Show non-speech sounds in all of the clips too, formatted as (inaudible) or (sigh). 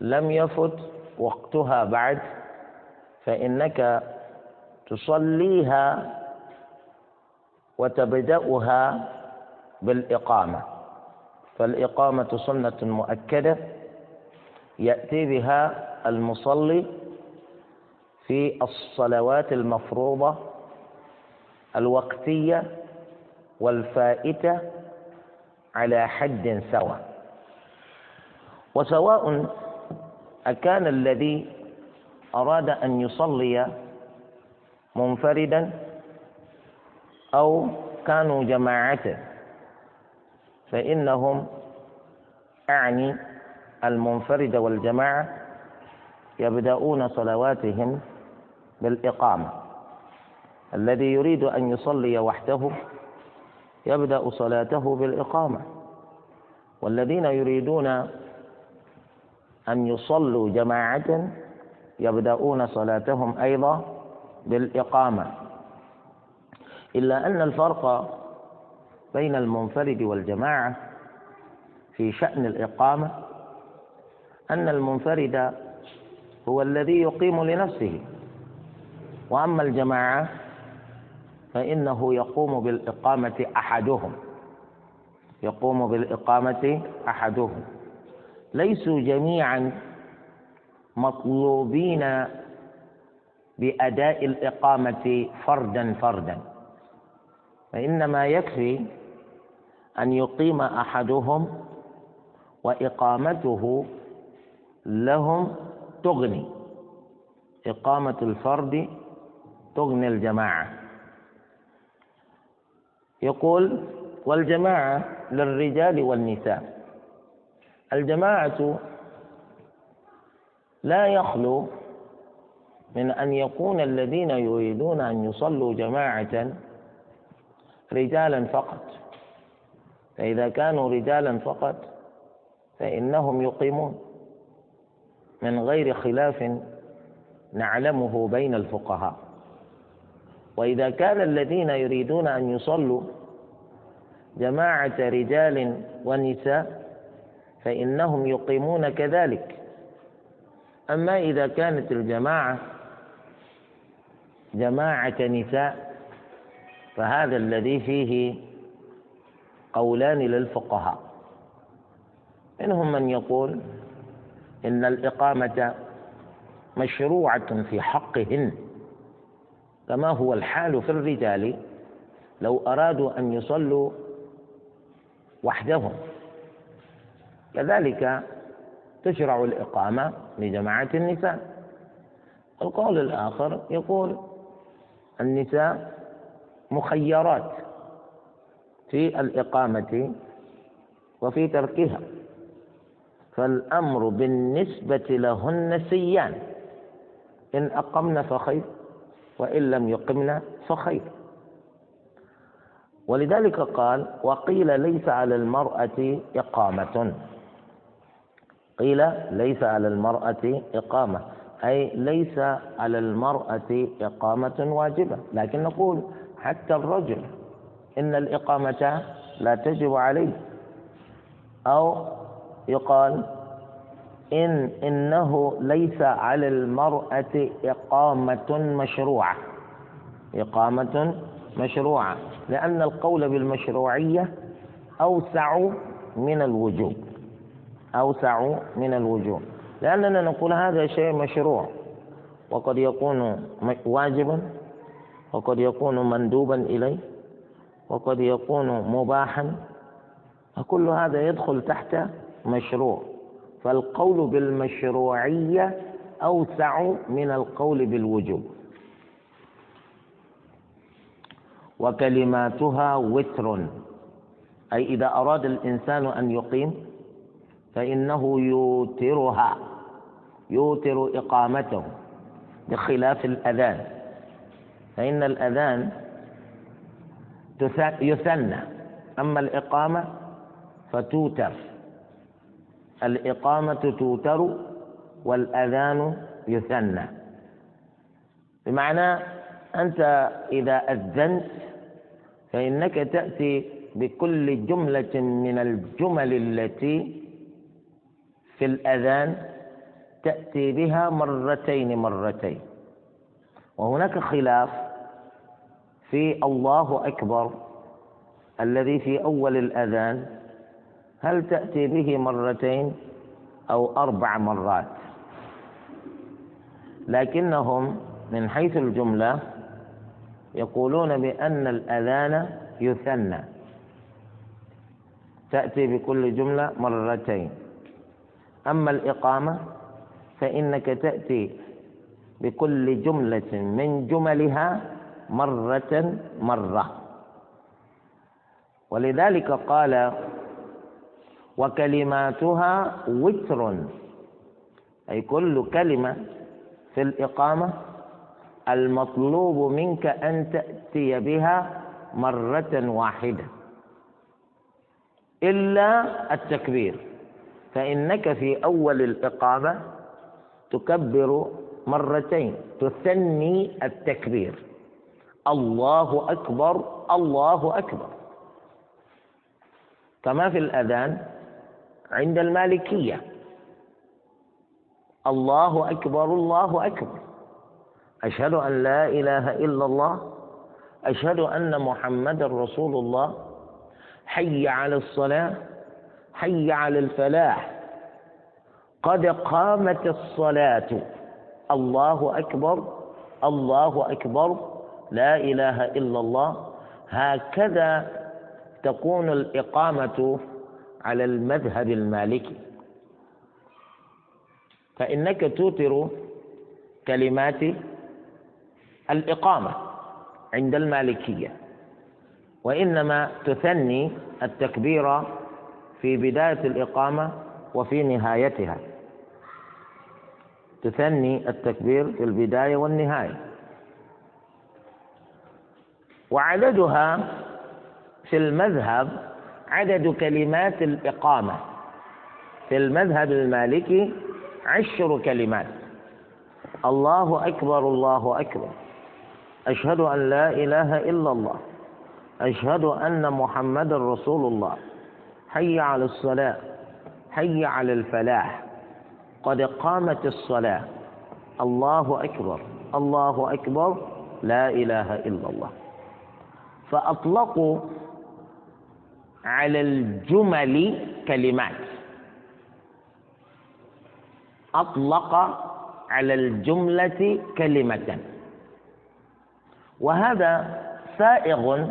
لم يفت وقتها بعد فإنك تصليها وتبدأها بالإقامة. فالإقامة سنة مؤكدة يأتي بها المصلي في الصلوات المفروضة الوقتية والفائتة على حد سواء. وسواء أكان الذي أراد أن يصلي منفردا أو كانوا جماعة فإنهم أعني المنفرد والجماعة يبدأون صلواتهم بالإقامة. الذي يريد أن يصلي وحده يبدأ صلاته بالإقامة. والذين يريدون أن يصلوا جماعة يبدأون صلاتهم أيضا بالإقامة. إلا أن الفرق بين المنفرد والجماعة في شأن الإقامة أن المنفرد هو الذي يقيم لنفسه وأما الجماعة فإنه يقوم بالإقامة أحدهم يقوم بالإقامة أحدهم. ليسوا جميعا مطلوبين بأداء الإقامة فردا فردا. فإنما يكفي أن يقيم أحدهم وإقامته لهم تغني. إقامة الفرد تغني الجماعة. يقول والجماعة للرجال والنساء. الجماعة لا يخلو من أن يكون الذين يريدون أن يصلوا جماعة رجالا فقط. فإذا كانوا رجالا فقط فإنهم يقيمون. من غير خلاف نعلمه بين الفقهاء. وإذا كان الذين يريدون أن يصلوا جماعة رجال ونساء فإنهم يقيمون كذلك. أما إذا كانت الجماعة جماعة نساء فهذا الذي فيه قولان للفقهاء. منهم من يقول إن الإقامة مشروعة في حقهن كما هو الحال في الرجال لو أرادوا أن يصلوا وحدهم. كذلك تشرع الإقامة لجماعة النساء. القول الآخر يقول النساء مخيرات في الإقامة وفي تركها فالأمر بالنسبة لهن سيان إن أقمن فخير وإن لم يقمن فخير. ولذلك قال وقيل ليس على المرأة إقامة. قيل ليس على المرأة إقامة. أي ليس على المرأة إقامة واجبة. لكن نقول حتى الرجل إن الإقامة لا تجب عليه. أو يقال إن إنه ليس على المرأة إقامة مشروعة. إقامة مشروعة. لأن القول بالمشروعية أوسع من الوجوب. أوسع من الوجوب لأننا نقول هذا شيء مشروع. وقد يكون واجبا وقد يكون مندوبا إليه وقد يكون مباحا. فكل هذا يدخل تحت مشروع. فالقول بالمشروعية أوسع من القول بالوجوب. وكلماتها وتر. أي إذا أراد الإنسان أن يقيم فإنه يوترها يوتر إقامته بخلاف الأذان. فإن الأذان يثنى أما الإقامة فتوتر. الإقامة توتر والأذان يثنى. بمعنى أنت إذا أذنت فإنك تأتي بكل جملة من الجمل التي في الأذان تأتي بها مرتين مرتين. وهناك خلاف في الله أكبر الذي في أول الأذان هل تأتي به مرتين أو أربع مرات؟ لكنهم من حيث الجملة يقولون بأن الأذان يثنى. تأتي بكل جملة مرتين. أما الإقامة فإنك تأتي بكل جملة من جملها مرة مرة. ولذلك قال وكلماتها وتر أي كل كلمة في الإقامة المطلوب منك أن تأتي بها مرة واحدة إلا التكبير. فإنك في أول الإقامة تكبر مرتين تثني التكبير. الله أكبر الله أكبر. كما في الأذان عند المالكية. الله أكبر الله أكبر. أشهد أن لا إله إلا الله. أشهد أن محمد رسول الله. حي على الصلاة. حي على الفلاح. قد قامت الصلاة. الله أكبر الله أكبر لا إله إلا الله. هكذا تكون الإقامة على المذهب المالكي. فإنك توتر كلمات الإقامة عند المالكية وإنما تثني التكبير في بداية الإقامة وفي نهايتها. تثني التكبير في البداية والنهاية. وعددها في المذهب عدد كلمات الإقامة. في المذهب المالكي عشر كلمات. الله أكبر الله أكبر. أشهد أن لا إله إلا الله. أشهد أن محمد رسول الله. حي على الصلاة حي على الفلاح. قد قامت الصلاة. الله أكبر الله أكبر. لا إله إلا الله. فأطلقوا على الجمل كلمات. أطلق على الجملة كلمة. وهذا سائغ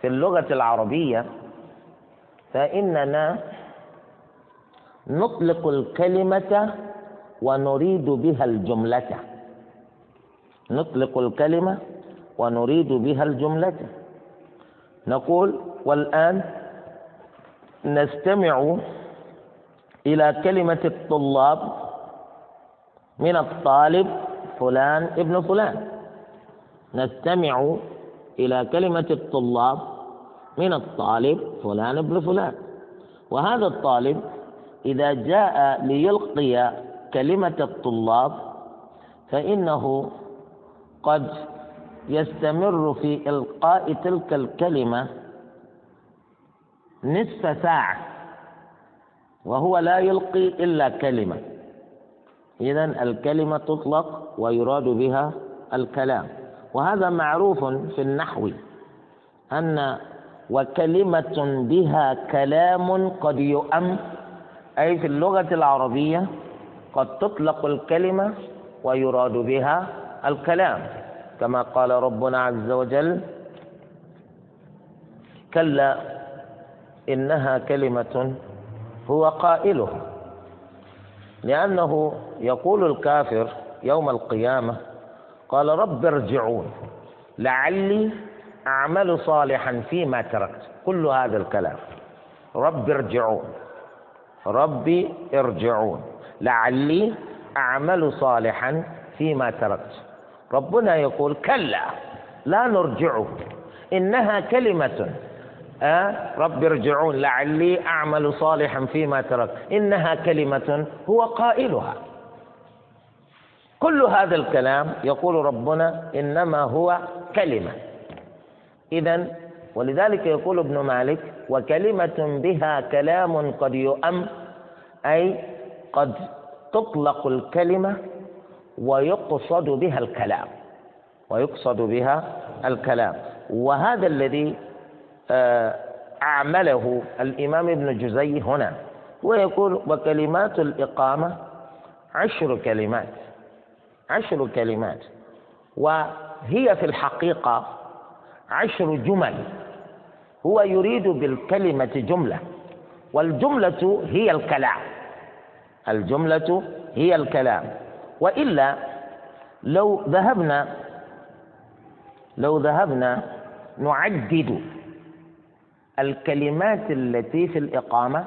في اللغة العربية فإننا نطلق الكلمة ونريد بها الجملة. نطلق الكلمة ونريد بها الجملة. نقول والآن نستمع إلى كلمة الطلاب من الطالب فلان ابن فلان. نستمع إلى كلمة الطلاب من الطالب فلان ابن فلان. وهذا الطالب إذا جاء ليلقي كلمة الطلاب فإنه قد يستمر في إلقاء تلك الكلمة نصف ساعة وهو لا يلقي إلا كلمة. إذا الكلمة تطلق ويراد بها الكلام. وهذا معروف في النحو أن وكلمة بها كلام قد يؤم. أي في اللغة العربية قد تطلق الكلمة ويراد بها الكلام كما قال ربنا عز وجل كلا إنها كلمة هو قائلها. لأنه يقول الكافر يوم القيامة قال رب ارجعون لعلي أعمل صالحا فيما تركت. كل هذا الكلام. رب ارجعون. ربي ارجعون. لعلي أعمل صالحا فيما تركت. ربنا يقول كلا لا نرجعه إنها كلمة. أه؟ رب ارجعون. لعلي أعمل صالحا فيما ترك إنها كلمة. هو قائلها. كل هذا الكلام يقول ربنا إنما هو كلمة. إذا ولذلك يقول ابن مالك وكلمة بها كلام قد يؤم أي قد تطلق الكلمة ويقصد بها الكلام. ويقصد بها الكلام. وهذا الذي آه، أعمله الإمام ابن جزي هنا. ويقول وكلمات الإقامة عشر كلمات عشر كلمات. وهي في الحقيقة عشر جمل. هو يريد بالكلمة جملة. والجملة هي الكلام. الجملة هي الكلام. وإلا لو ذهبنا لو ذهبنا نعدد الكلمات التي في الإقامة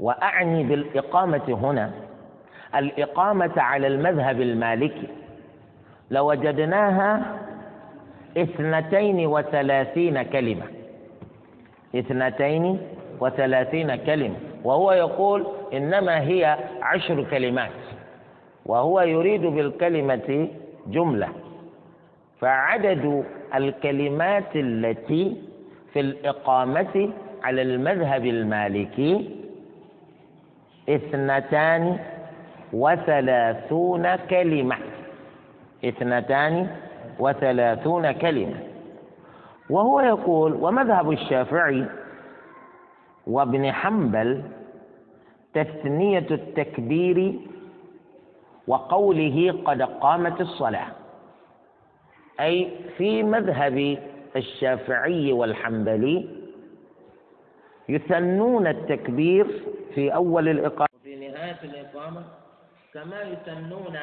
وأعني بالإقامة هنا الإقامة على المذهب المالكي لوجدناها اثنتين وثلاثين كلمة. اثنتين وثلاثين كلمة. وهو يقول إنما هي عشر كلمات. وهو يريد بالكلمة جملة. فعدد الكلمات التي في الإقامة على المذهب المالكي اثنتان وثلاثون كلمة. اثنتان وثلاثون كلمة. وهو يقول ومذهب الشافعي وابن حنبل تثنية التكبير وقوله قد قامت الصلاة. أي في مذهب الشافعي والحنبلي يثنون التكبير في أول الإقامة. في نهاية الإقامة كما يثنون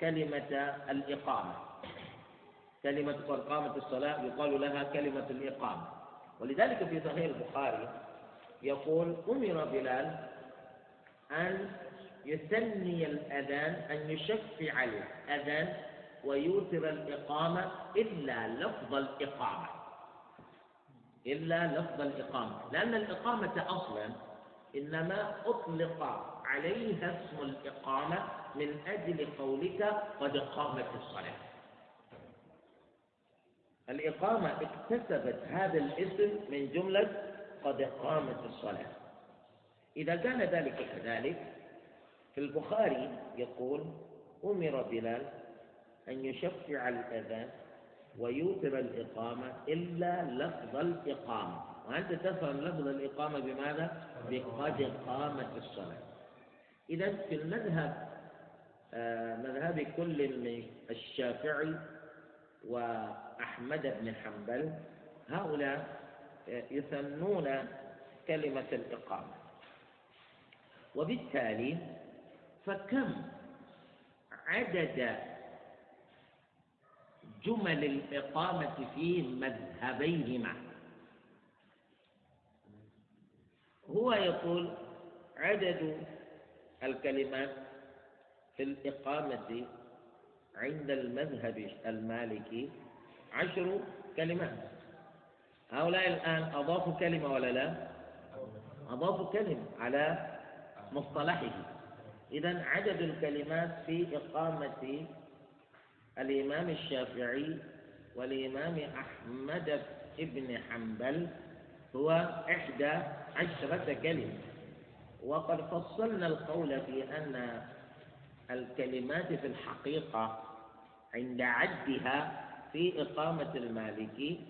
كلمة الإقامة. كلمة قد قامت الصلاة يقال لها كلمة الإقامة. ولذلك في صحيح البخاري يقول أمر بلال أن يثني الأذان أن يشفع الأذان ويوتر الإقامة إلا لفظ الإقامة. إلا لفظ الإقامة. لأن الإقامة أصلا إنما أطلق عليها اسم الإقامة من أجل قولك قد قامت الصلاة. الإقامة اكتسبت هذا الاسم من جملة قد قامت الصلاة. إذا كان ذلك كذلك في البخاري يقول أمر بلال أن يشفع الأذان ويوتر الإقامة إلا لفظ الإقامة. وأنت تفهم لفظ الإقامة بماذا؟ بقد قامت الصلاة. إذا في المذهب آه، مذهب كل من الشافعي وأحمد بن حنبل هؤلاء يثنون كلمة الإقامة. وبالتالي فكم عدد جمل الإقامة في مذهبيهما؟ هو يقول عدد الكلمات في الإقامة عند المذهب المالكي عشر كلمات. هؤلاء الآن أضافوا كلمة ولا لا؟ أضافوا كلمة على مصطلحه. إذا عدد الكلمات في إقامة الإمام الشافعي والإمام أحمد بن حنبل هو إحدى عشرة كلمة وقد فصلنا القول في أن الكلمات في الحقيقة عند عدها في إقامة المالكي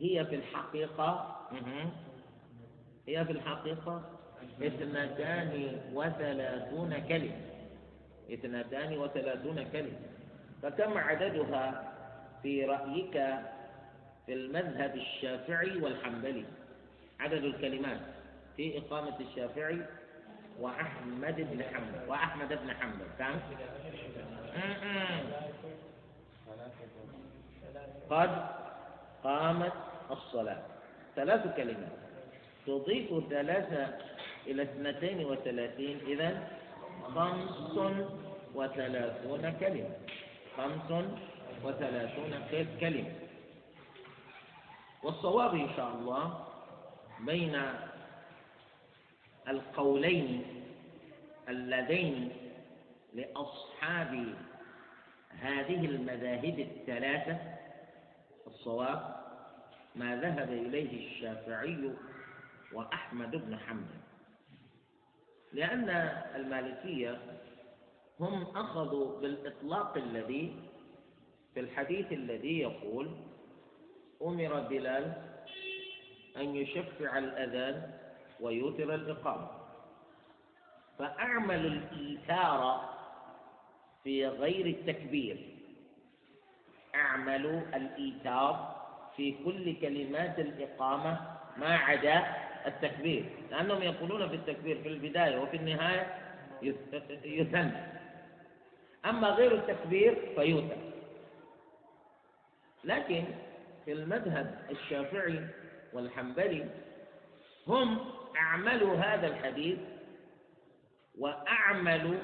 هي في الحقيقة هي في الحقيقة اثنتان وثلاثون كلمة. اثنتان وثلاثون كلمة. فكم عددها في رأيك في المذهب الشافعي والحنبلي؟ عدد الكلمات في إقامة الشافعي وأحمد بن حنبل. وأحمد بن حنبل كم؟ قد قامت الصلاة. ثلاث كلمات. تضيف ثلاثة إلى اثنتين وثلاثين إذا خمس وثلاثون كلمة. خمس وثلاثون كلمة. والصواب إن شاء الله بين القولين اللذين لأصحاب هذه المذاهب الثلاثة الصواب ما ذهب إليه الشافعي وأحمد بن حنبل. لأن المالكية هم أخذوا بالإطلاق الذي في الحديث الذي يقول أمر بلال أن يشفع الأذان ويوتر الإقامة. فأعمل الإيثار في غير التكبير. أعمل الإيثار في كل كلمات الإقامة ما عدا التكبير. لأنهم يقولون في التكبير في البداية وفي النهاية يثنى. أما غير التكبير فيوتر لكن في المذهب الشافعي والحنبلي هم أعملوا هذا الحديث وأعملوا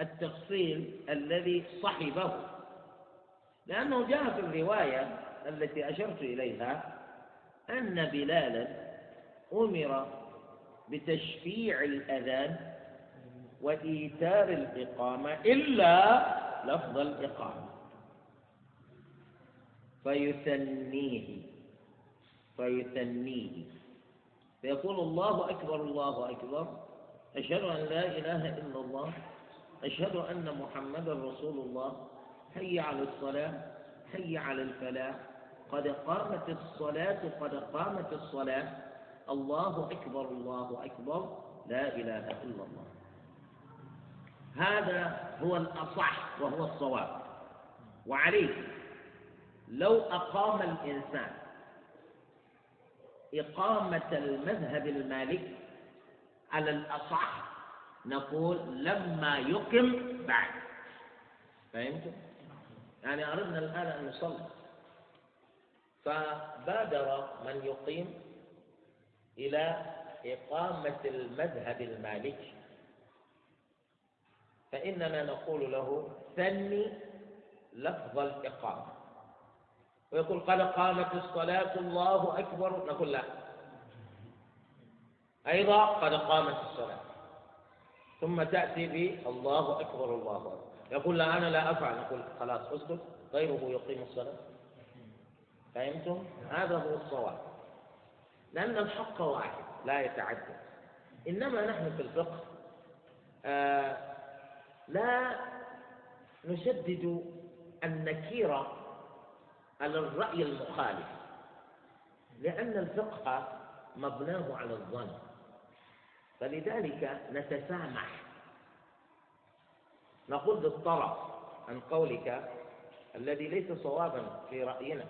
التفصيل الذي صحبه. لأنه جاء في الرواية التي أشرت إليها أن بلالا أمر بتشفيع الأذان وإيتار الإقامة إلا لفظ الإقامة. فيثنيه فيثنيه. فيقول الله أكبر الله أكبر. أشهد أن لا إله إلا الله. أشهد أن محمدا رسول الله. حي على الصلاة حي على الفلاح. قد قامت الصلاة قد قامت الصلاة. الله أكبر الله أكبر. لا إله إلا الله. هذا هو الأصح وهو الصواب. وعليه لو أقام الإنسان إقامة المذهب المالكي على الأصح نقول لما يقم بعد. فهمتم؟ يعني أردنا الآن أن نصلي. فبادر من يقيم إلى إقامة المذهب المالكي. فإننا نقول له ثني لفظ الإقامة. ويقول قد قامت الصلاة الله أكبر. نقول لا. أيضا قد قامت الصلاة. ثم تأتي ب الله أكبر الله أكبر. يقول لا أنا لا أفعل. نقول خلاص اسكت. غيره يقيم الصلاة. فهمتم؟ هذا هو الصواب. لأن الحق واحد لا يتعدد. إنما نحن في الفقه آه لا نشدد النكيرة على الرأي المخالف. لأن الفقه مبناه على الظن. فلذلك نتسامح نقول بالطرف عن قولك الذي ليس صوابا في رأينا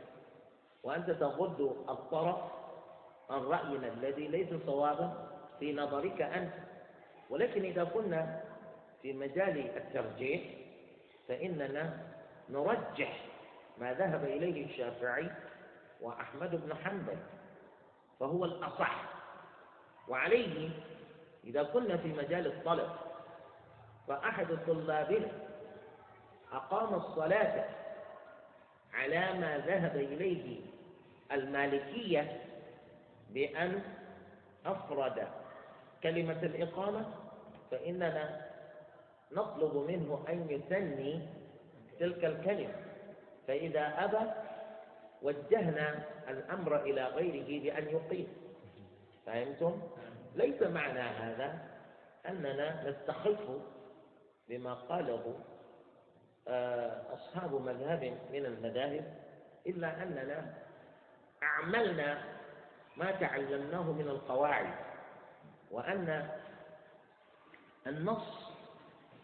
وأنت تغض الطرف عن رأينا الذي ليس صوابا في نظرك أنت. ولكن إذا كنا في مجال الترجيح فإننا نرجح ما ذهب إليه الشافعي وأحمد بن حنبل فهو الأصح. وعليه إذا كنا في مجال الطلب فأحد طلابنا أقام الصلاة على ما ذهب إليه المالكية بأن أفرد. كلمة الإقامة فإننا نطلب منه أن يثني تلك الكلمة. فإذا أبى وجهنا الأمر إلى غيره بأن يقيم. فهمتم؟ ليس معنى هذا أننا نستخف بما قاله آه، أصحاب مذهب من المذاهب إلا أننا أعملنا ما تعلمناه من القواعد وأن النص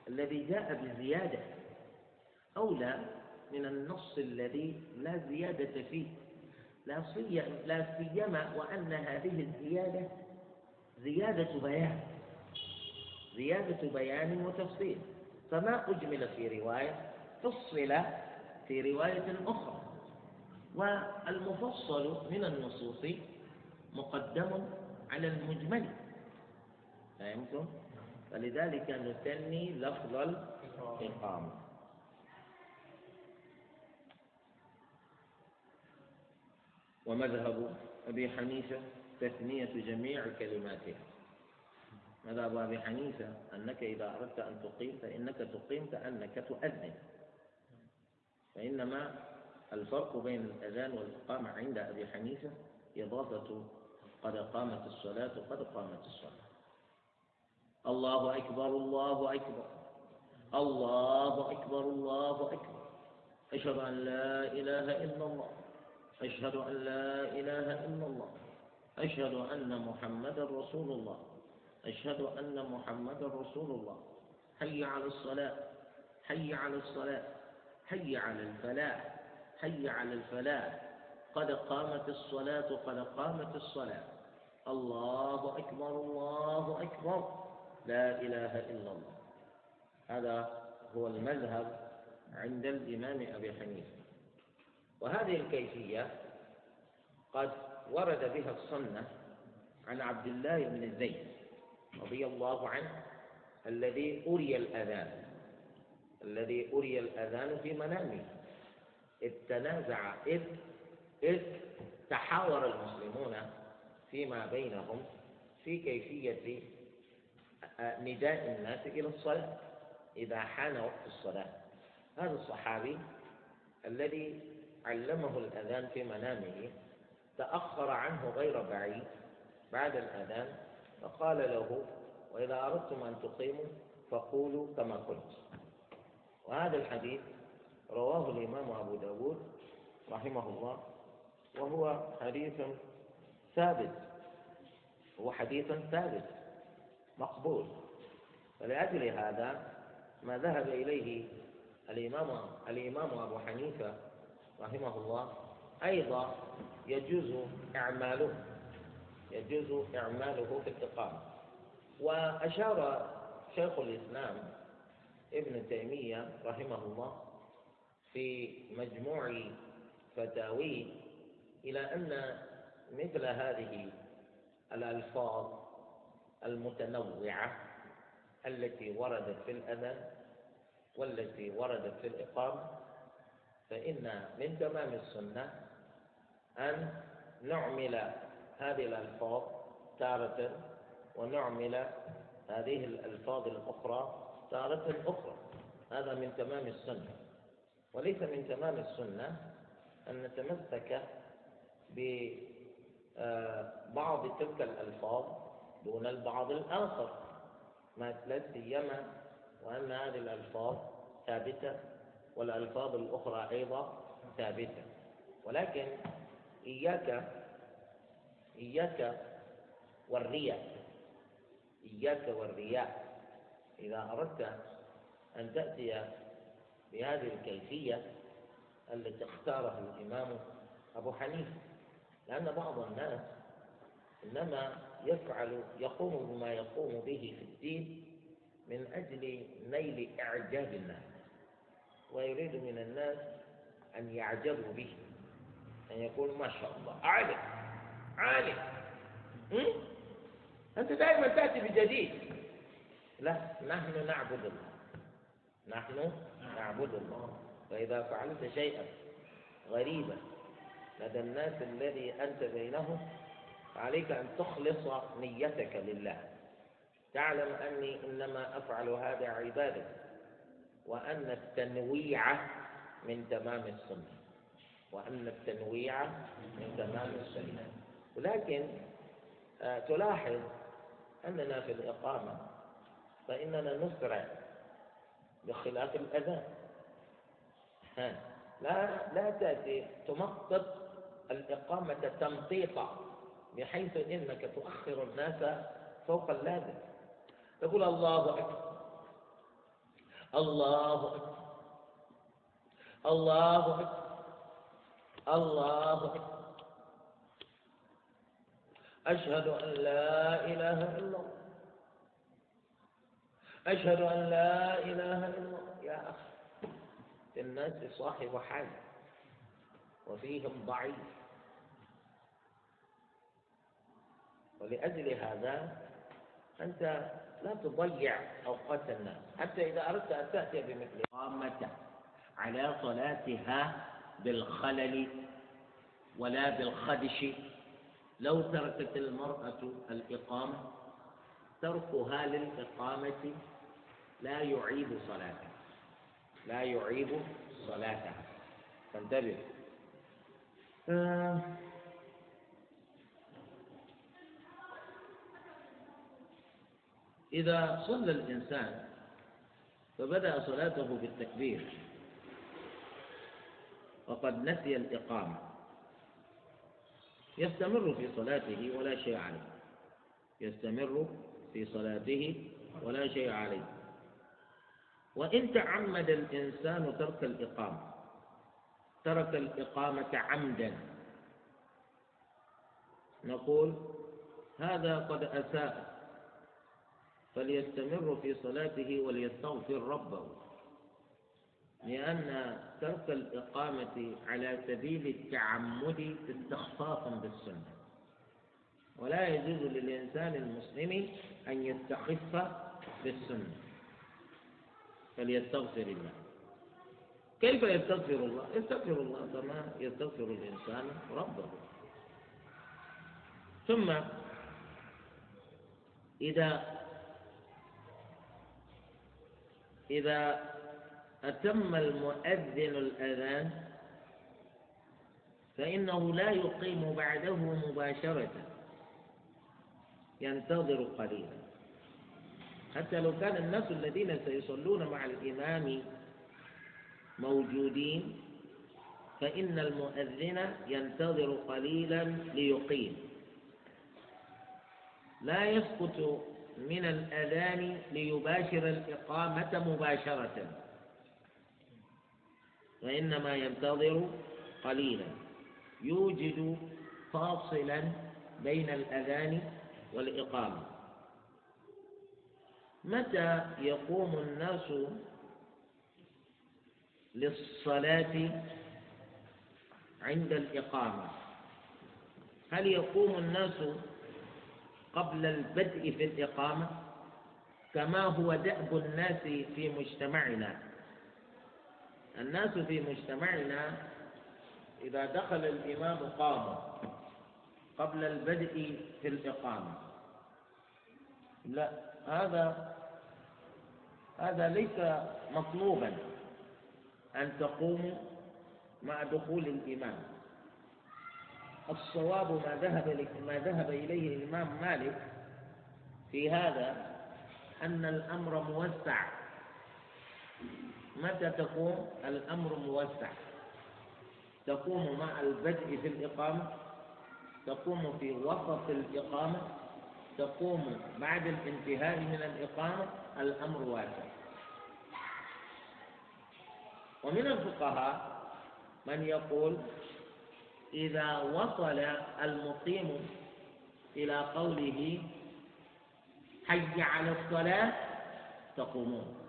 الذي جاء بزيادة أولى من النص الذي لا زيادة فيه لا لا سيما وأن هذه الزيادة زيادة بيان زيادة بيان وتفصيل. فما أجمل في رواية فصل في رواية أخرى. والمفصل من النصوص مقدم على المجمل. فهمتم؟ فلذلك نثني لفظ الإقامة. ومذهب أبي حنيفة تثنية جميع كلماتها مذهب أبي حنيفة؟ أنك إذا أردت أن تقيم فإنك تقيم كأنك تؤذن. فإنما الفرق بين الأذان والإقامة عند أبي حنيفة إضافة قد قامت الصلاة قد قامت الصلاة. الله أكبر الله أكبر. الله أكبر الله أكبر. أشهد أن لا إله إلا الله. أشهد أن لا إله إلا الله. أشهد أن محمدا رسول الله. أشهد أن محمدا رسول الله. حي على الصلاة حي على الصلاة حي على الفلاح حي على الفلاح. قد قامت الصلاة قد قامت الصلاة. الله أكبر الله أكبر. لا إله إلا الله. هذا هو المذهب عند الإمام أبي حنيفة. وهذه الكيفية قد ورد بها السنة عن عبد الله بن زيد. رضي الله عنه الذي أري الأذان الذي أري الأذان في منامه إذ تنازع إذ إذ تحاور المسلمون فيما بينهم في كيفية نداء الناس إلى الصلاة إذا حان وقت الصلاة. هذا الصحابي الذي علمه الأذان في منامه تأخر عنه غير بعيد بعد الأذان فقال له وإذا أردتم أن تقيموا فقولوا كما قلت. وهذا الحديث رواه الإمام أبو داود رحمه الله وهو حديث ثابت هو حديث ثابت مقبول. فلأجل هذا ما ذهب إليه الإمام الإمام أبو حنيفة رحمه الله أيضا يجوز إعماله. يجوز إعماله في الإقامة وأشار شيخ الإسلام ابن تيمية رحمه الله في مجموع فتاويه إلى أن مثل هذه الألفاظ المتنوعة التي وردت في الأذان والتي وردت في الإقامة فإن من تمام السنة أن نعمل هذه الألفاظ تارة ونعمل هذه الألفاظ الأخرى تارة أخرى. هذا من تمام السنة. وليس من تمام السنة أن نتمسك ببعض تلك الألفاظ دون البعض الآخر. لا سيما وأن هذه الألفاظ ثابتة والألفاظ الأخرى أيضا ثابتة. ولكن إياك إياك والرياء. إياك والرياء. إذا أردت أن تأتي بهذه الكيفية التي اختارها الإمام أبو حنيفة لأن بعض الناس إنما يفعل يقوم بما يقوم به في الدين من أجل نيل إعجاب الناس ويريد من الناس أن يعجبوا به أن يقول ما شاء الله عالم. أنت دائما تأتي بجديد. لا نحن نعبد الله. نحن نعبد الله. فإذا فعلت شيئا غريبا لدى الناس الذي أنت بينهم فعليك أن تخلص نيتك لله. تعلم أني إنما أفعل هذا عبادة وأن التنويع من تمام السنة. وأن التنويع من تمام السنة. ولكن آه، تلاحظ أننا في الإقامة فإننا نسرع بخلاف الأذان. لا لا تأتي تمطط الإقامة تمطيطا بحيث إنك تؤخر الناس فوق اللازم. تقول الله أكبر. الله أكبر. الله أكبر. الله أكبر. أشهد أن لا إله إلا الله. أشهد أن لا إله إلا الله. يا أخي في الناس صاحب حال وفيهم ضعيف. ولأجل هذا أنت لا تضيع أوقات الناس. حتى إذا أردت أن تأتي بمثل قامة على صلاتها بالخلل ولا بالخدش لو تركت المرأة الإقامة تركها للإقامة لا يعيد صلاتها. لا يعيد صلاتها. فانتبه آه إذا صلى الإنسان فبدأ صلاته بالتكبير وقد نسي الإقامة. يستمر في صلاته ولا شيء عليه. يستمر في صلاته ولا شيء عليه. وإن تعمد الإنسان ترك الإقامة ترك الإقامة عمدا. نقول هذا قد أساء. فليستمر في صلاته وليستغفر ربه. لأن ترك الإقامة على سبيل التعمد استخفافا بالسنة. ولا يجوز للإنسان المسلم أن يستخف بالسنة. فليستغفر الله. كيف يستغفر الله؟ يستغفر الله كما يستغفر الإنسان ربه. ثم إذا إذا أتم المؤذن الأذان فإنه لا يقيم بعده مباشرة. ينتظر قليلا. حتى لو كان الناس الذين سيصلون مع الإمام موجودين فإن المؤذن ينتظر قليلا ليقيم. لا يسقط من الأذان ليباشر الإقامة مباشرة. وإنما ينتظر قليلا. يوجد فاصلا بين الأذان والإقامة. متى يقوم الناس للصلاة عند الإقامة؟ هل يقوم الناس قبل البدء في الإقامة؟ كما هو دأب الناس في مجتمعنا. الناس في مجتمعنا إذا دخل الإمام قاموا قبل البدء في الإقامة. لا هذا هذا ليس مطلوبا أن تقوموا مع دخول الإمام. الصواب ما ذهب ما ذهب إليه الإمام مالك في هذا أن الأمر موسع. متى تقوم؟ الأمر موسع. تقوم مع البدء في الإقامة تقوم في وسط الإقامة تقوم بعد الانتهاء من الإقامة الأمر واسع. ومن الفقهاء من يقول إذا وصل المقيم إلى قوله حي على الصلاة تقومون.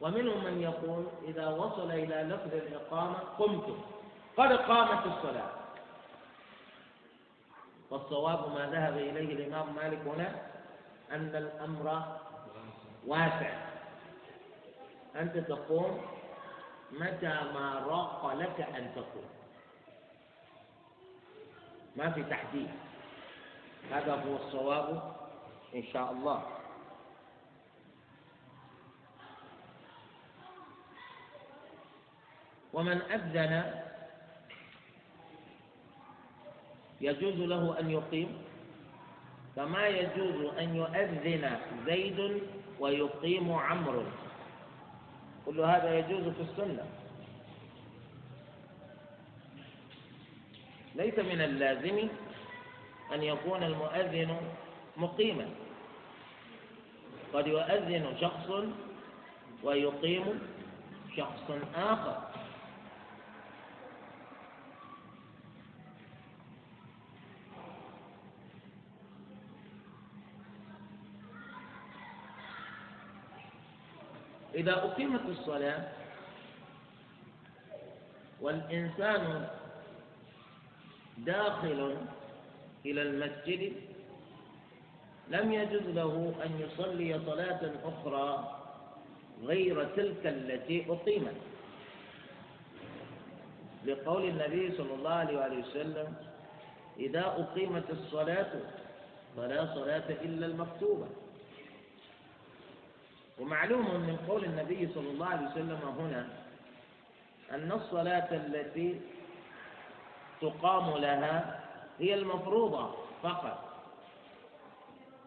ومنهم من يقول إذا وصل إلى لفظ الإقامة قمتم. قد قامت الصلاة. والصواب ما ذهب إليه الإمام مالك هنا أن الأمر واسع. أنت تقوم متى ما راق لك أن تقوم ما في تحديد. هذا هو الصواب إن شاء الله. ومن أذن يجوز له أن يقيم؟ كما يجوز أن يؤذن زيد ويقيم عمرو. كل هذا يجوز في السنة. ليس من اللازم أن يكون المؤذن مقيما. قد يؤذن شخص ويقيم شخص آخر. إذا أقيمت الصلاة والإنسان داخل إلى المسجد لم يجوز له أن يصلي صلاة أخرى غير تلك التي أقيمت. لقول النبي صلى الله عليه وسلم إذا أقيمت الصلاة فلا صلاة إلا المكتوبة. ومعلوم من قول النبي صلى الله عليه وسلم هنا أن الصلاة التي تقام لها هي المفروضة فقط.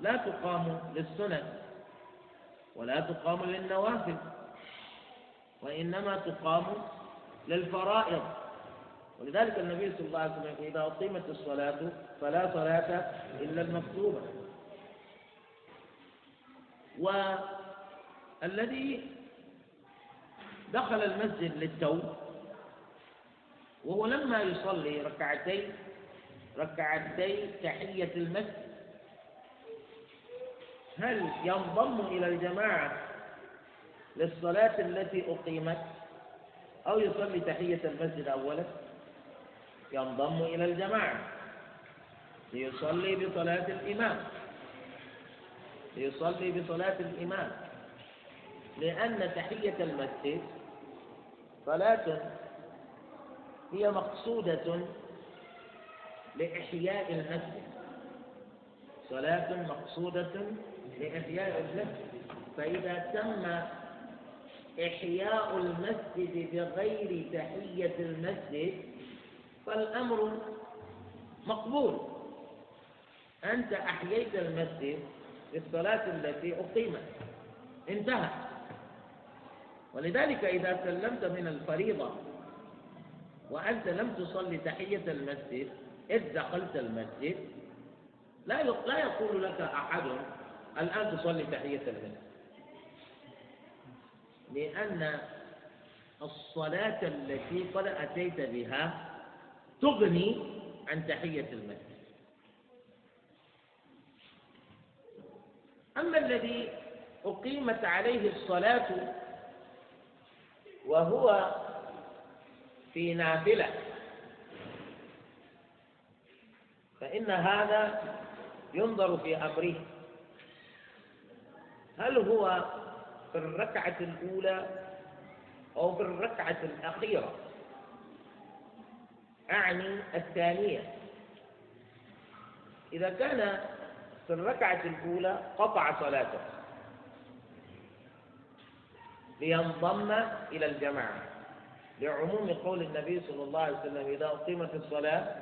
لا تقام للسنن ولا تقام للنوافل وإنما تقام للفرائض. ولذلك النبي صلى الله عليه وسلم إذا أقيمت الصلاة فلا صلاة إلا المكتوبة. والذي دخل المسجد للتو وهو لما يصلي ركعتين ركعتي تحية المسجد. هل ينضم إلى الجماعة للصلاة التي أقيمت؟ أو يصلي تحية المسجد أولا؟ ينضم إلى الجماعة ليصلي بصلاة الإمام. ليصلي بصلاة الإمام. لأن تحية المسجد صلاة هي مقصودة لإحياء المسجد. صلاة مقصودة لإحياء المسجد. فإذا تم إحياء المسجد بغير تحية المسجد فالأمر مقبول. أنت أحييت المسجد بالصلاة التي أقيمت. انتهى. ولذلك إذا سلمت من الفريضة وأنت لم تصلي تحية المسجد إذ دخلت المسجد لا لا يقول لك أحد الآن تصلي تحية المسجد. لأن الصلاة التي قد أتيت بها تغني عن تحية المسجد. أما الذي أقيمت عليه الصلاة وهو في نافلة. فإن هذا ينظر في أمره. هل هو في الركعة الأولى أو في الركعة الأخيرة؟ أعني الثانية. إذا كان في الركعة الأولى قطع صلاته. لينضم إلى الجماعة. لعموم قول النبي صلى الله عليه وسلم إذا أقيمت الصلاة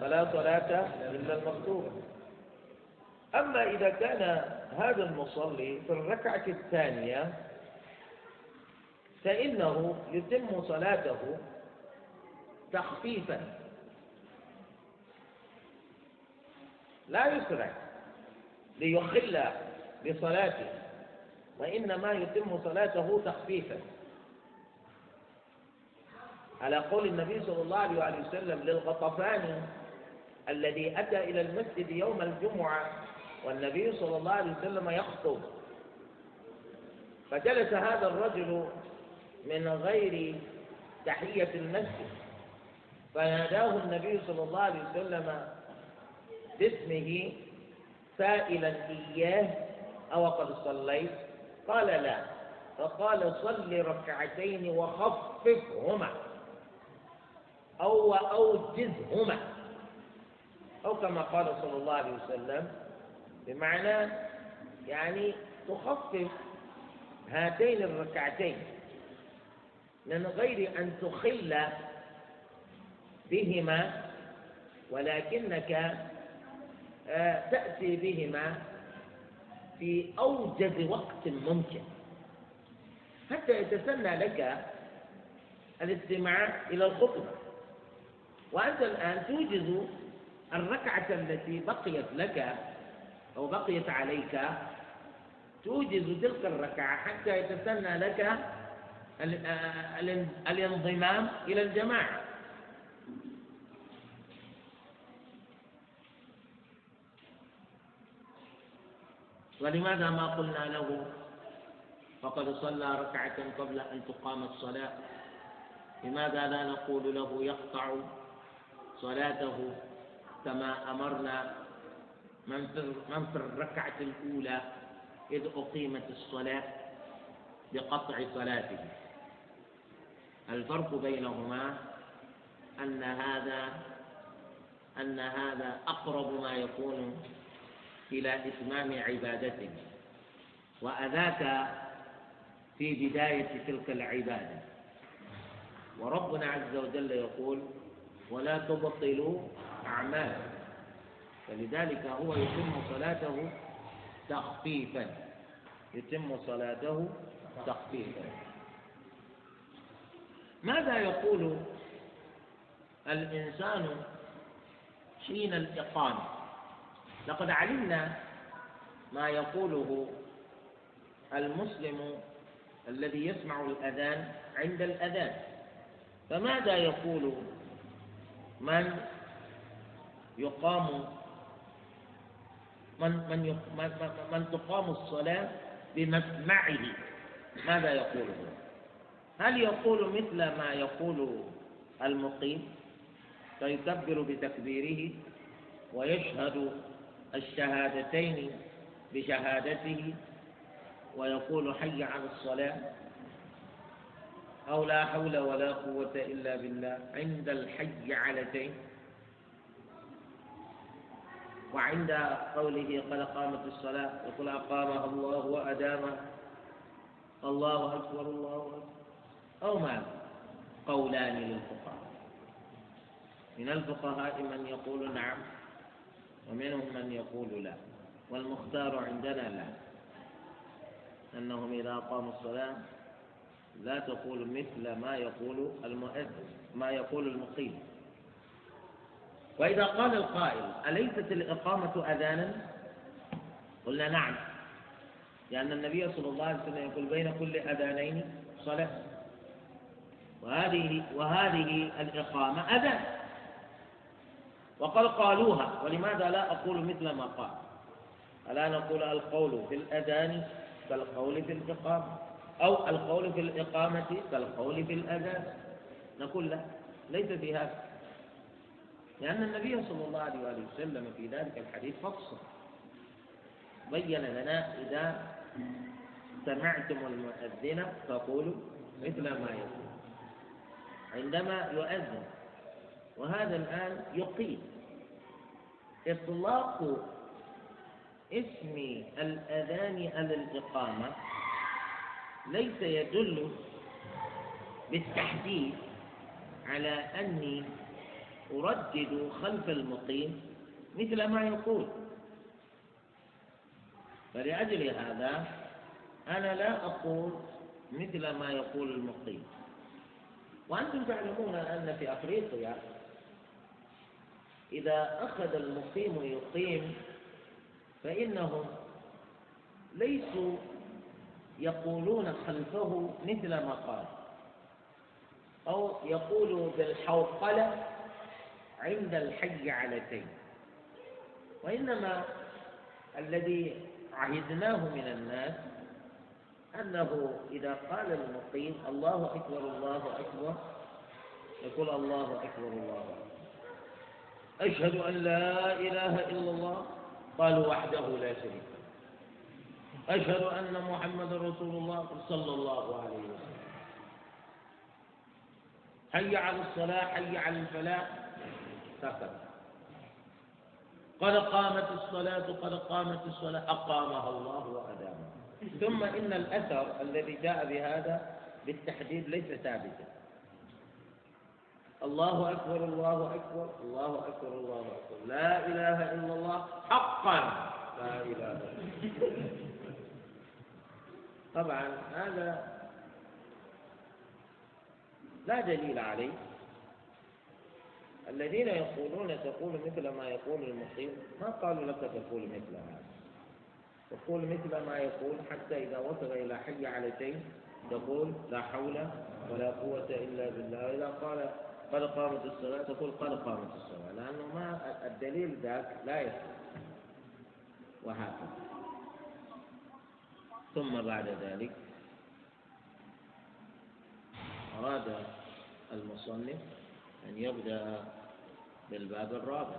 فلا صلاة إلا المكتوبة. أما إذا كان هذا المصلي في الركعة الثانية فإنه يتم صلاته تخفيفا. لا يسرع ليخل بصلاته. وإنما يتم صلاته تخفيفا. على قول النبي صلى الله عليه وسلم للغطفاني الذي أتى إلى المسجد يوم الجمعة والنبي صلى الله عليه وسلم يخطب. فجلس هذا الرجل من غير تحية المسجد. فناداه النبي صلى الله عليه وسلم باسمه سائلا إياه أو قد صليت؟ قال لا. فقال صل ركعتين وخففهما. أو أوجزهما أو كما قال صلى الله عليه وسلم بمعنى يعني تخفف هاتين الركعتين من غير أن تخل بهما ولكنك آه، تأتي بهما في أوجز وقت ممكن. حتى يتسنى لك الاستماع إلى الخطبة. وأنت الآن توجز الركعة التي بقيت لك أو بقيت عليك. توجز تلك الركعة حتى يتسنى لك الانضمام إلى الجماعة. ولماذا ما قلنا له؟ فقد صلى ركعة قبل أن تقام الصلاة. لماذا لا نقول له يقطع صلاته كما أمرنا من في الركعة الأولى إذ أقيمت الصلاة بقطع صلاته؟ الفرق بينهما أن هذا أن هذا أقرب ما يكون إلى إتمام عبادته. وأذاك في بداية تلك العبادة. وربنا عز وجل يقول ولا تبطلوا أعمالكم. فلذلك هو يتم صلاته تخفيفا. يتم صلاته تخفيفا. ماذا يقول الإنسان حين الإقامة؟ لقد علمنا ما يقوله المسلم الذي يسمع الأذان عند الأذان. فماذا يقول من يقام من من من, من تقام الصلاة بمسمعه؟ ماذا يقول هل يقول مثل ما يقول المقيم؟ فيكبر بتكبيره ويشهد الشهادتين بشهادته ويقول حي على الصلاة أو لا حول ولا قوة إلا بالله عند الحي علتين وعند قوله قد قامت الصلاة يقول أقامها الله وأدامها. الله أكبر الله أكبر. أو ما قولان للفقهاء. من الفقهاء من يقول نعم ومنهم من يقول لا والمختار عندنا لا. أنهم إذا قاموا الصلاة لا تقول مثل ما يقول المؤذن ما يقول المقيم. وإذا قال القائل أليست الإقامة أذانا؟ قلنا نعم. لأن النبي صلى الله عليه وسلم يقول بين كل أذانين صلاة. وهذه وهذه الإقامة أذان. وقد قالوها ولماذا لا أقول مثل ما قال؟ ألا نقول القول في الأذان كالقول في الإقامة أو القول في الإقامة كالقول في الأذان. نقول لا ليس في هذا. لأن النبي صلى الله عليه وآله وسلم في ذلك الحديث فصل. بين لنا إذا سمعتم المؤذن فقولوا مثل ما يقول. عندما يؤذن وهذا الآن يقيم. إطلاق اسم الأذان على الإقامة ليس يدل بالتحديد على أني أردد خلف المقيم مثل ما يقول. فلأجل هذا أنا لا أقول مثل ما يقول المقيم. وأنتم تعلمون أن في أفريقيا إذا أخذ المقيم يقيم فإنهم ليسوا يقولون خلفه مثل ما قال. أو يقول بالحوقلة عند الحي علتين وإنما الذي عهدناه من الناس أنه إذا قال المقيم الله أكبر الله أكبر يقول الله أكبر الله أكبر. أشهد أن لا إله إلا الله. قالوا وحده لا شريك له. أشهد أن محمد رسول الله صلى الله عليه وسلم. حي على الصلاة حي على الفلاح. سكت. قد قامت الصلاة قد قامت الصلاة. أقامها الله وأدامها. ثم إن الأثر الذي جاء بهذا بالتحديد ليس ثابتا. الله أكبر الله أكبر الله أكبر الله أكبر. لا إله إلا الله حقا. لا إله إلا الله. طبعا هذا لا دليل عليه. الذين يقولون تقول مثل ما يقول المقيم ما قالوا لك تقول مثل هذا؟ تقول مثل ما يقول حتى إذا وصل إلى حي على شيء تقول لا حول ولا قوة إلا بالله. إذا قال قد قامت الصلاة تقول قد قامت الصلاة لأنه ما الدليل ذاك لا يصح. وهكذا. ثم بعد ذلك أراد المصنف أن يبدأ بالباب الرابع.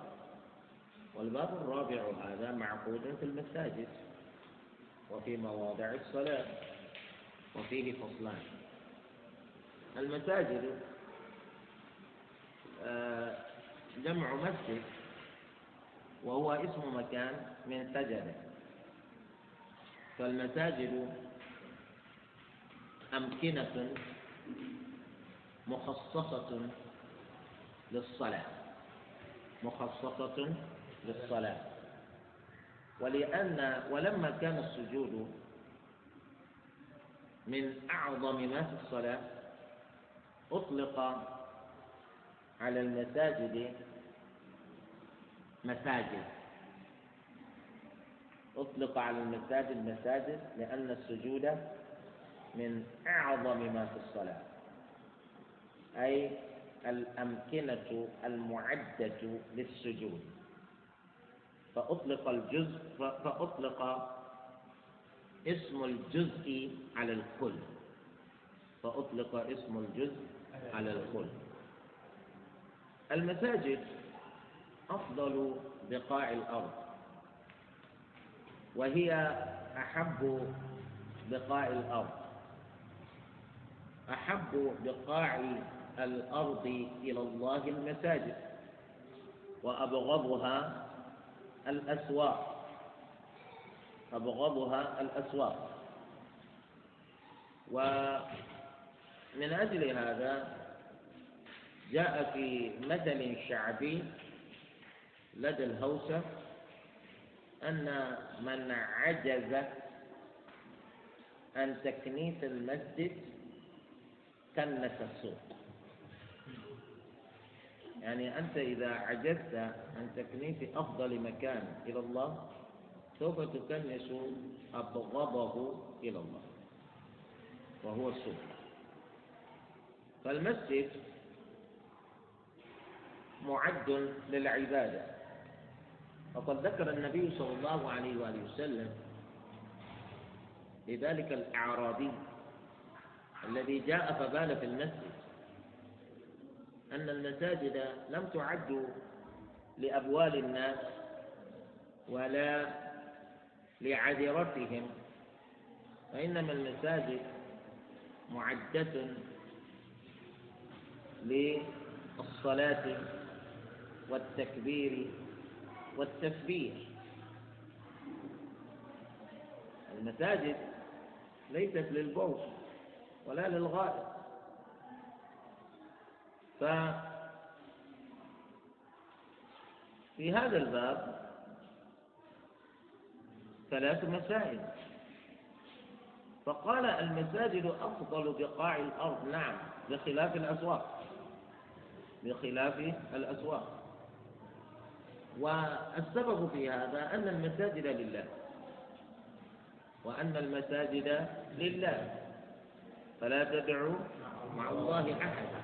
والباب الرابع هذا معقود في المساجد وفي مواضع الصلاة وفيه فصلان. المساجد جمع مسجد وهو اسم مكان من سجد فالمساجد أمكنة مخصصة للصلاة مخصصة للصلاة. ولأن ولما كان السجود من أعظم ما في الصلاة أطلق على المساجد مساجد. أطلق على المساجد مساجد لأن السجود من أعظم ما في الصلاة. أي الأمكنة المعدة للسجود. فأطلق الجزء فأطلق اسم الجزء على الكل. فأطلق اسم الجزء على الكل. المساجد أفضل بقاع الأرض وهي أحب بقاع الأرض. أحب بقاع الأرض إلى الله المساجد وأبغضها الأسواق. أبغضها الأسواق. ومن أجل هذا جاء في مثل شعبي لدى الهوسة أن من عجز عن تكنيس المسجد كنس السوق. يعني أنت إذا عجزت عن تكنيس أفضل مكان إلى الله سوف تكنس أبغضه إلى الله وهو السوق. فالمسجد معد للعبادة. وقد ذكر النبي صلى الله عليه وآله وسلم لذلك الأعرابي الذي جاء فبال في المسجد أن المساجد لم تعد لأبوال الناس ولا لعذرتهم فإنما المساجد معدة للصلاة والتكبير والتسبيح. المساجد ليست للبوش ولا للغائب. ففي هذا الباب ثلاث مسائل. فقال المساجد أفضل بقاع الأرض. نعم بخلاف الأسواق. بخلاف الأسواق. والسبب في هذا أن المساجد لله وأن المساجد لله. فلا تدعوا مع الله أحدا.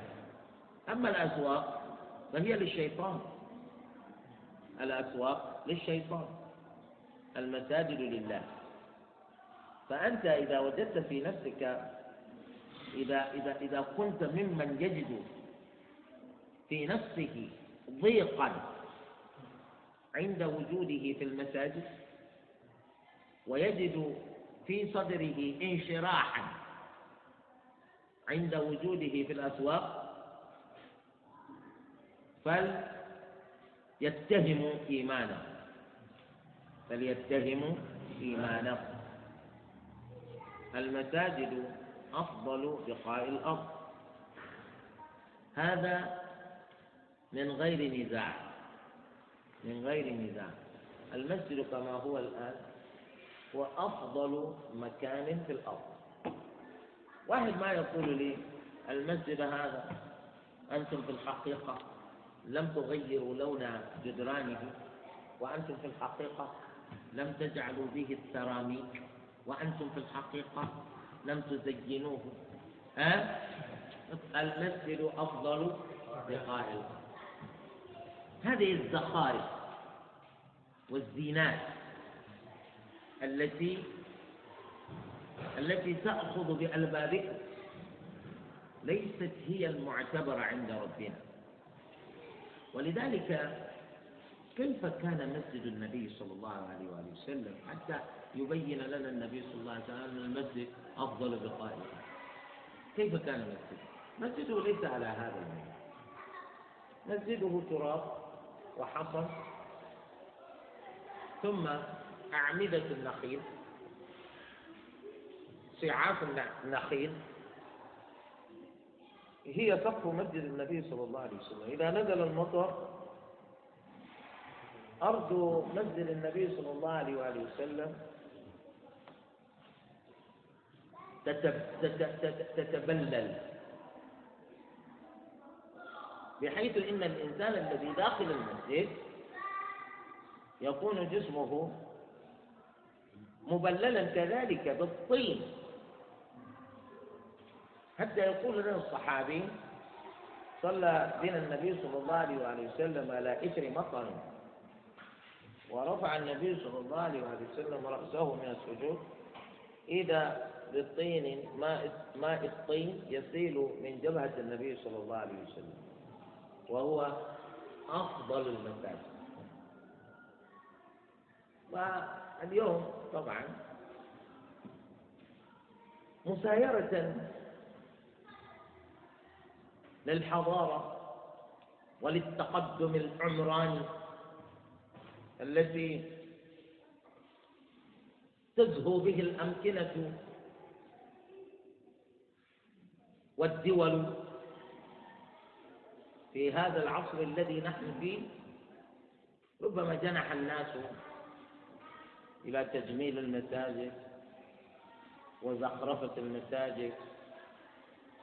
أما الأسواق فهي للشيطان. الأسواق للشيطان. المساجد لله. فأنت إذا وجدت في نفسك إذا إذا إذا كنت ممن يجد في نفسه ضيقا عند وجوده في المساجد ويجد في صدره انشراحا عند وجوده في الأسواق فليتهم إيمانه فليتهم إيمانه. المساجد أفضل بقاء الأرض. هذا من غير نزاع. من غير نزاع المسجد كما هو الآن هو أفضل مكان في الأرض. واحد ما يقول لي المسجد هذا أنتم في الحقيقة لم تغيروا لون جدرانه وأنتم في الحقيقة لم تجعلوا به السراميك وأنتم في الحقيقة لم تزينوه. ها؟ المسجد أفضل بقاء هذه الزخارف والزينات التي التي تأخذ بألبابكم ليست هي المعتبرة عند ربنا. ولذلك كيف كان مسجد النبي صلى الله عليه وآله وسلم حتى يبين لنا النبي صلى الله عليه وسلم أن المسجد أفضل بقائه؟ كيف كان مسجد مسجده ليس على هذا المنهج. مسجده تراب. وحصى ثم أعمدة النخيل. سعاف النخيل. هي سقف مسجد النبي صلى الله عليه وسلم. إذا نزل المطر أرض مسجد النبي صلى الله عليه وآله وسلم تتبلل. بحيث إن الإنسان الذي داخل المسجد يكون جسمه مبللا كذلك بالطين. حتى يقول لنا الصحابي صلى بنا النبي صلى الله عليه وسلم على إثر مطر. ورفع النبي صلى الله عليه وسلم رأسه من السجود. إذا بالطين ماء الطين يسيل من جبهة النبي صلى الله عليه وسلم. وهو أفضل المساجد واليوم طبعا مسايرة للحضارة وللتقدم العمراني التي تزهو به الأمكنة والدول في هذا العصر الذي نحن فيه ربما جنح الناس إلى تجميل المساجد وزخرفة المساجد.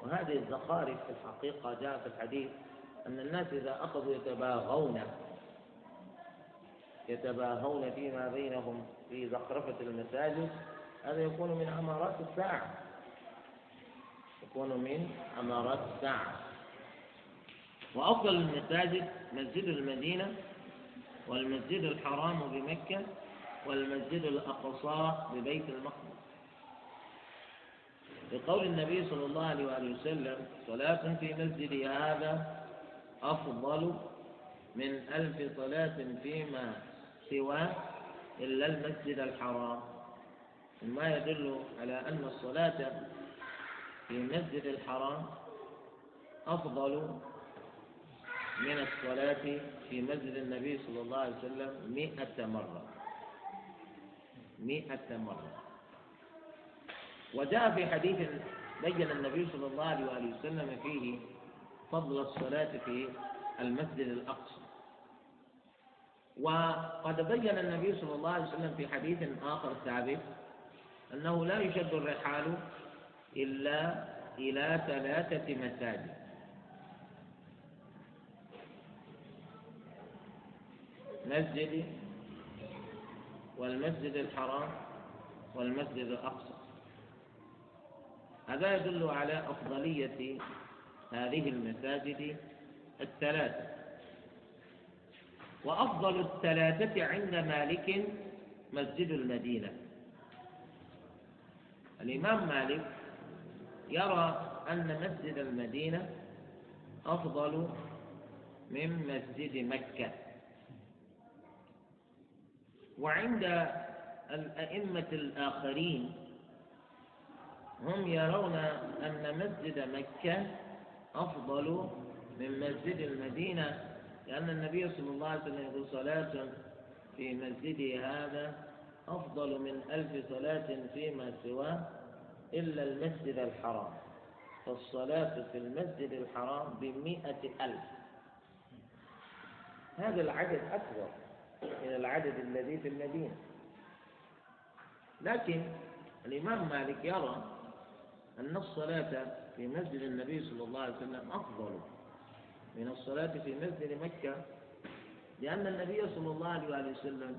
وهذه الزخارف في الحقيقة جاء في الحديث أن الناس إذا أخذوا يتباغون يتباهون فيما بينهم في زخرفة المساجد هذا يكون من أمارات الساعة. يكون من أمارات الساعة. وأفضل المساجد مسجد المدينة والمسجد الحرام بمكة والمسجد الأقصى ببيت المقدس. لقول النبي صلى الله عليه وآله وسلم صلاة في مسجد هذا أفضل من ألف صلاة فيما سواه إلا المسجد الحرام. مما يدل على أن الصلاة في المسجد الحرام أفضل من الصلاة في مسجد النبي صلى الله عليه وسلم مئة مرة. مئة مرة. وجاء في حديث بين النبي صلى الله عليه وسلم فيه فضل الصلاة في المسجد الأقصى. وقد بين النبي صلى الله عليه وسلم في حديث آخر ثابت أنه لا يشد الرحال إلا إلى ثلاثة مساجد. مسجد والمسجد الحرام والمسجد الأقصى. هذا يدل على أفضلية هذه المساجد الثلاثة. وأفضل الثلاثة عند مالك مسجد المدينة. الإمام مالك يرى أن مسجد المدينة أفضل من مسجد مكة. وعند الأئمة الآخرين هم يرون أن مسجد مكة أفضل من مسجد المدينة لأن النبي صلى الله عليه وسلم يقول صلاة في مسجده هذا أفضل من ألف صلاة فيما سواه إلا المسجد الحرام. فالصلاة في المسجد الحرام بمئة ألف. هذا العدد أكبر. من العدد الذي في المدينة. لكن الإمام مالك يرى أن الصلاة في مسجد النبي صلى الله عليه وسلم أفضل من الصلاة في مسجد مكة لأن النبي صلى الله عليه وسلم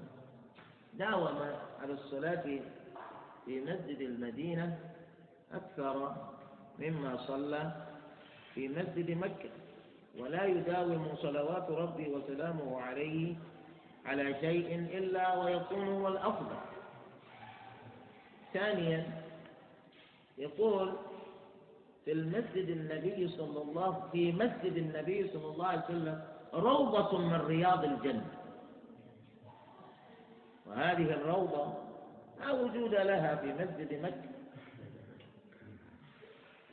داوم على الصلاة في مسجد المدينة أكثر مما صلى في مسجد مكة ولا يداوم صلوات ربي وسلامه عليه على شيء إلا ويكون هو الأفضل. ثانيا يقول في المسجد النبي صلى الله في مسجد النبي صلى الله عليه وسلم روضة من رياض الجنة. وهذه الروضة لا وجود لها في مسجد مكة.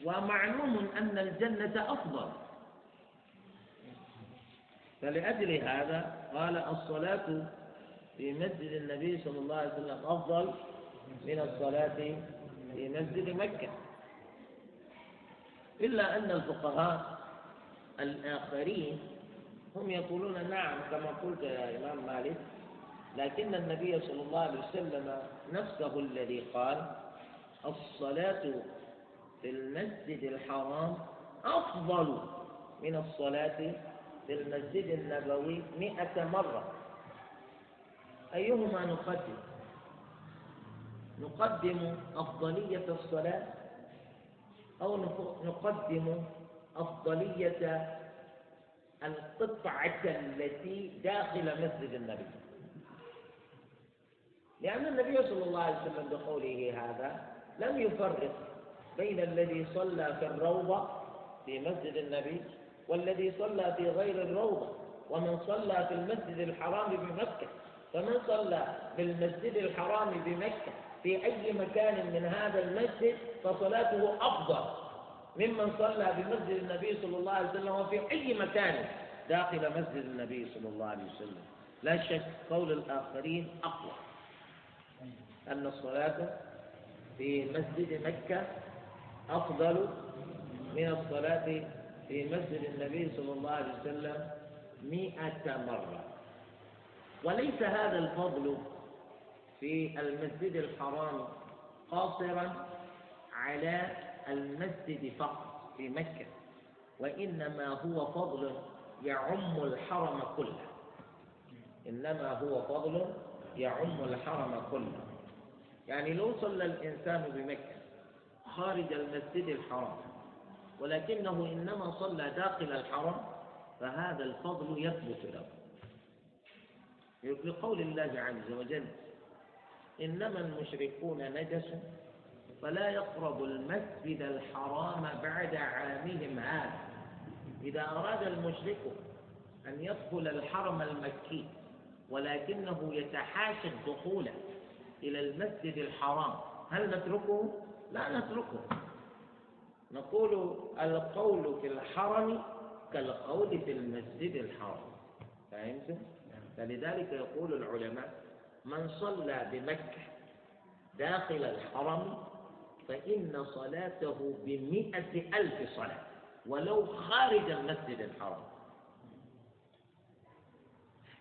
ومعلوم أن الجنة أفضل. فلأجل هذا قال الصلاة في مسجد النبي صلى الله عليه وسلم أفضل من الصلاة في مسجد مكة. إلا أن الفقهاء الآخرين هم يقولون نعم كما قلت يا إمام مالك لكن النبي صلى الله عليه وسلم نفسه الذي قال الصلاة في المسجد الحرام أفضل من الصلاة في المسجد النبوي مئة مرة. أيهما نقدم؟ نقدم أفضلية الصلاة أو نقدم أفضلية القطعة التي داخل مسجد النبي. لأن النبي صلى الله عليه وسلم بقوله هذا لم يفرق بين الذي صلى في الروضة في مسجد النبي والذي صلى في غير الروضة ومن صلى في المسجد الحرام بمكة فمن صلى في المسجد الحرام بمكة في أي مكان من هذا المسجد فصلاته أفضل. ممن صلى بمسجد النبي صلى الله عليه وسلم وفي أي مكان داخل مسجد النبي صلى الله عليه وسلم. لا شك قول الآخرين أقوى. أن الصلاة في مسجد مكة أفضل من الصلاة في مسجد النبي صلى الله عليه وسلم مئة مرة. وليس هذا الفضل في المسجد الحرام قاصرا على المسجد فقط في مكة وإنما هو فضل يعم الحرم كله. إنما هو فضل يعم الحرم كله. يعني لو صلى الإنسان بمكة خارج المسجد الحرام ولكنه إنما صلى داخل الحرم فهذا الفضل يثبت له. لقول الله عز وجل إنما المشركون نجس فلا يقربوا المسجد الحرام بعد عامهم هذا. إذا أراد المشرك أن يدخل الحرم المكي ولكنه يتحاشى الدخول إلى المسجد الحرام هل نتركه؟ لا نتركه. نقول القول في الحرم كالقول في المسجد الحرام فهمتم؟ فلذلك يقول العلماء من صلى بمكة داخل الحرم فإن صلاته بمئة ألف صلاة ولو خارج المسجد الحرام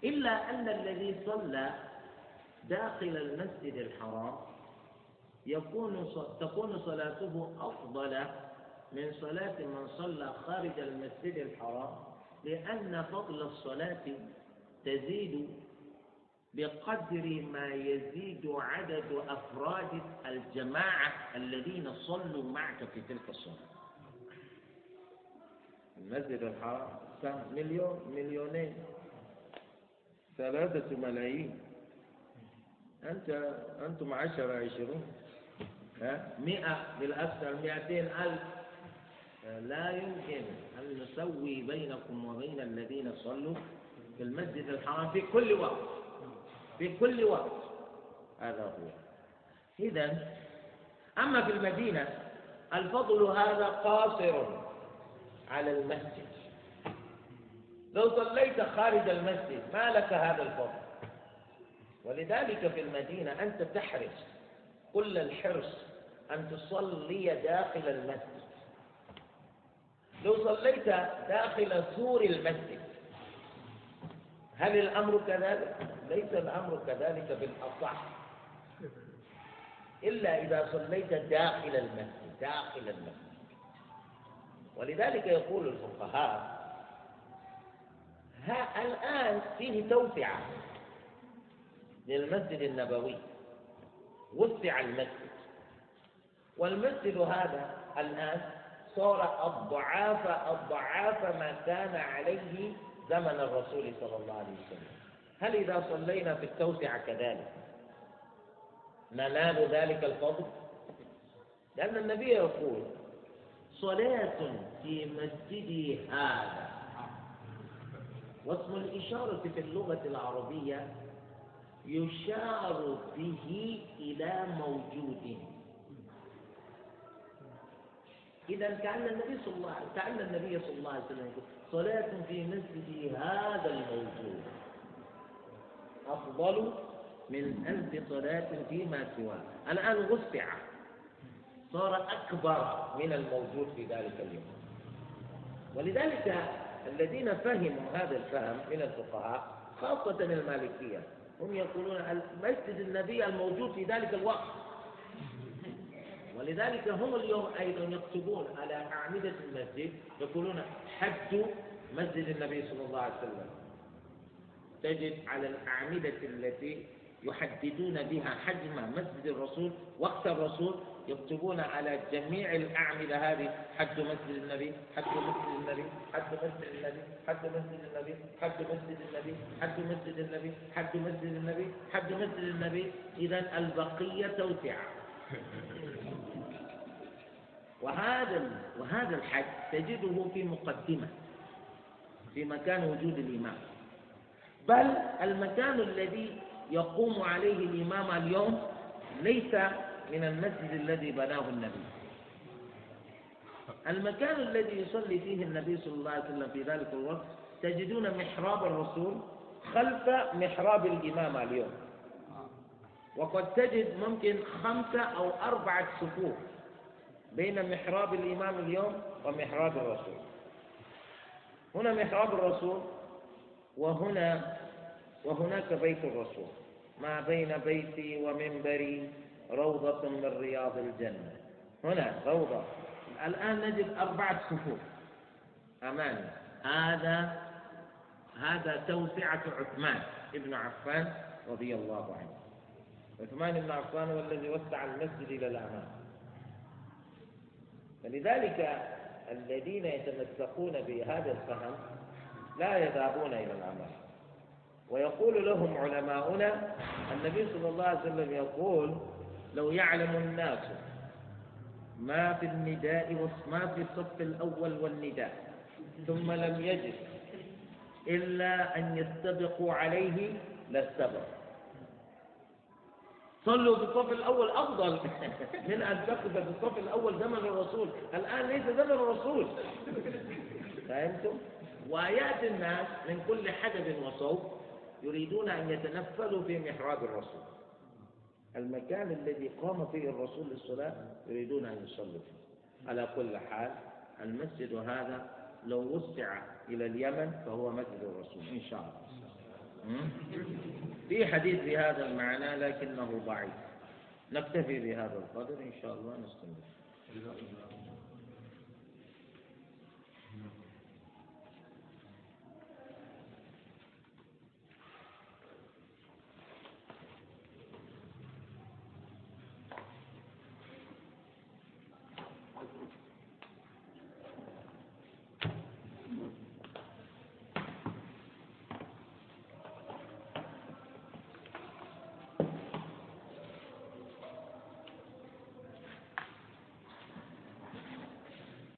إلا أن الذي صلى داخل المسجد الحرام يكون تكون صلاته أفضل من صلاة من صلى خارج المسجد الحرام لأن فضل الصلاة تزيد بقدر ما يزيد عدد أفراد الجماعة الذين صلوا معك في تلك الصلاة. المسجد الحرام كم مليون مليونين. ثلاثة ملايين. أنت أنتم عشرة عشرون. ها؟ مئة بالأكثر مئتين ألف. لا يمكن أن نسوي بينكم وبين الذين صلوا في المسجد الحرام في كل وقت. في كل وقت. هذا هو. إذا أما في المدينة الفضل هذا قاصر على المسجد. لو صليت خارج المسجد ما لك هذا الفضل؟ ولذلك في المدينة أنت تحرص كل الحرص أن تصلي داخل المسجد. لو صليت داخل سور المسجد هل الأمر كذلك؟ ليس الأمر كذلك بالأصح. إلا إذا صليت داخل المسجد داخل المسجد. ولذلك يقول الفقهاء ها الآن فيه توسعة للمسجد النبوي. وسع المسجد. والمسجد هذا الآن صار أضعاف أضعاف ما كان عليه زمن الرسول صلى الله عليه وسلم. هل إذا صلينا في التوسعة كذلك؟ ننال ذلك الفضل؟ لأن النبي يقول صلاة في مسجدي هذا. واسم الإشارة في اللغة العربية يشار به إلى موجود. إذا كأن النبي صلى الله عليه كأن النبي صلى الله عليه وسلم يقول صلاة في مسجد هذا الموجود. أفضل من ألف صلاة فيما سواه. الآن وسع. صار أكبر من الموجود في ذلك اليوم. ولذلك الذين فهموا هذا الفهم من الفقهاء خاصة المالكية هم يقولون مسجد النبي الموجود في ذلك الوقت. ولذلك هم اليوم أيضا يكتبون على أعمدة المسجد يقولون حج مسجد النبي صلى الله عليه وسلم. تجد على الأعمدة التي يحددون بها حجم مسجد الرسول وقت الرسول يكتبون على جميع الأعمدة هذه حج مسجد النبي حج مسجد النبي حج مسجد النبي حج مسجد النبي حج مسجد النبي حج مسجد النبي حج مسجد النبي حج مسجد النبي. إذا البقية توسعة. (laughs) وهذا وهذا الحج تجده في مقدمة في مكان وجود الإمام. بل المكان الذي يقوم عليه الإمام اليوم ليس من المسجد الذي بناه النبي. المكان الذي يصلي فيه النبي صلى الله عليه وسلم في ذلك الوقت تجدون محراب الرسول خلف محراب الإمام اليوم. وقد تجد ممكن خمسة أو أربعة صفوف. بين محراب الإمام اليوم ومحراب الرسول. هنا محراب الرسول وهنا وهناك بيت الرسول. ما بين بيتي ومنبري روضة من رياض الجنة. هنا روضة. الآن نجد أربعة صفوف. أمامي هذا هذا توسعة عثمان ابن عفان رضي الله عنه. عثمان بن عفان هو الذي وسع المسجد إلى الأمام. فلذلك الذين يتمسكون بهذا الفهم لا يذهبون إلى العمل. ويقول لهم علماؤنا النبي صلى الله عليه وسلم يقول لو يعلم الناس ما في النداء ما في الصف الأول والنداء ثم لم يجد إلا أن يستبقوا عليه لاستبقوا. صلوا بالصف الأول أفضل من أن تقف بالصف الأول زمن الرسول. الآن ليس زمن الرسول. فهمتم؟ ويأتي الناس من كل حدب وصوب يريدون أن يتنفلوا في محراب الرسول. المكان الذي قام فيه الرسول للصلاة يريدون أن يصلوا فيه. على كل حال المسجد هذا لو وسع إلى اليمن فهو مسجد الرسول. إن شاء الله. في حديث بهذا المعنى لكنه ضعيف. نكتفي بهذا القدر إن شاء الله نستمر.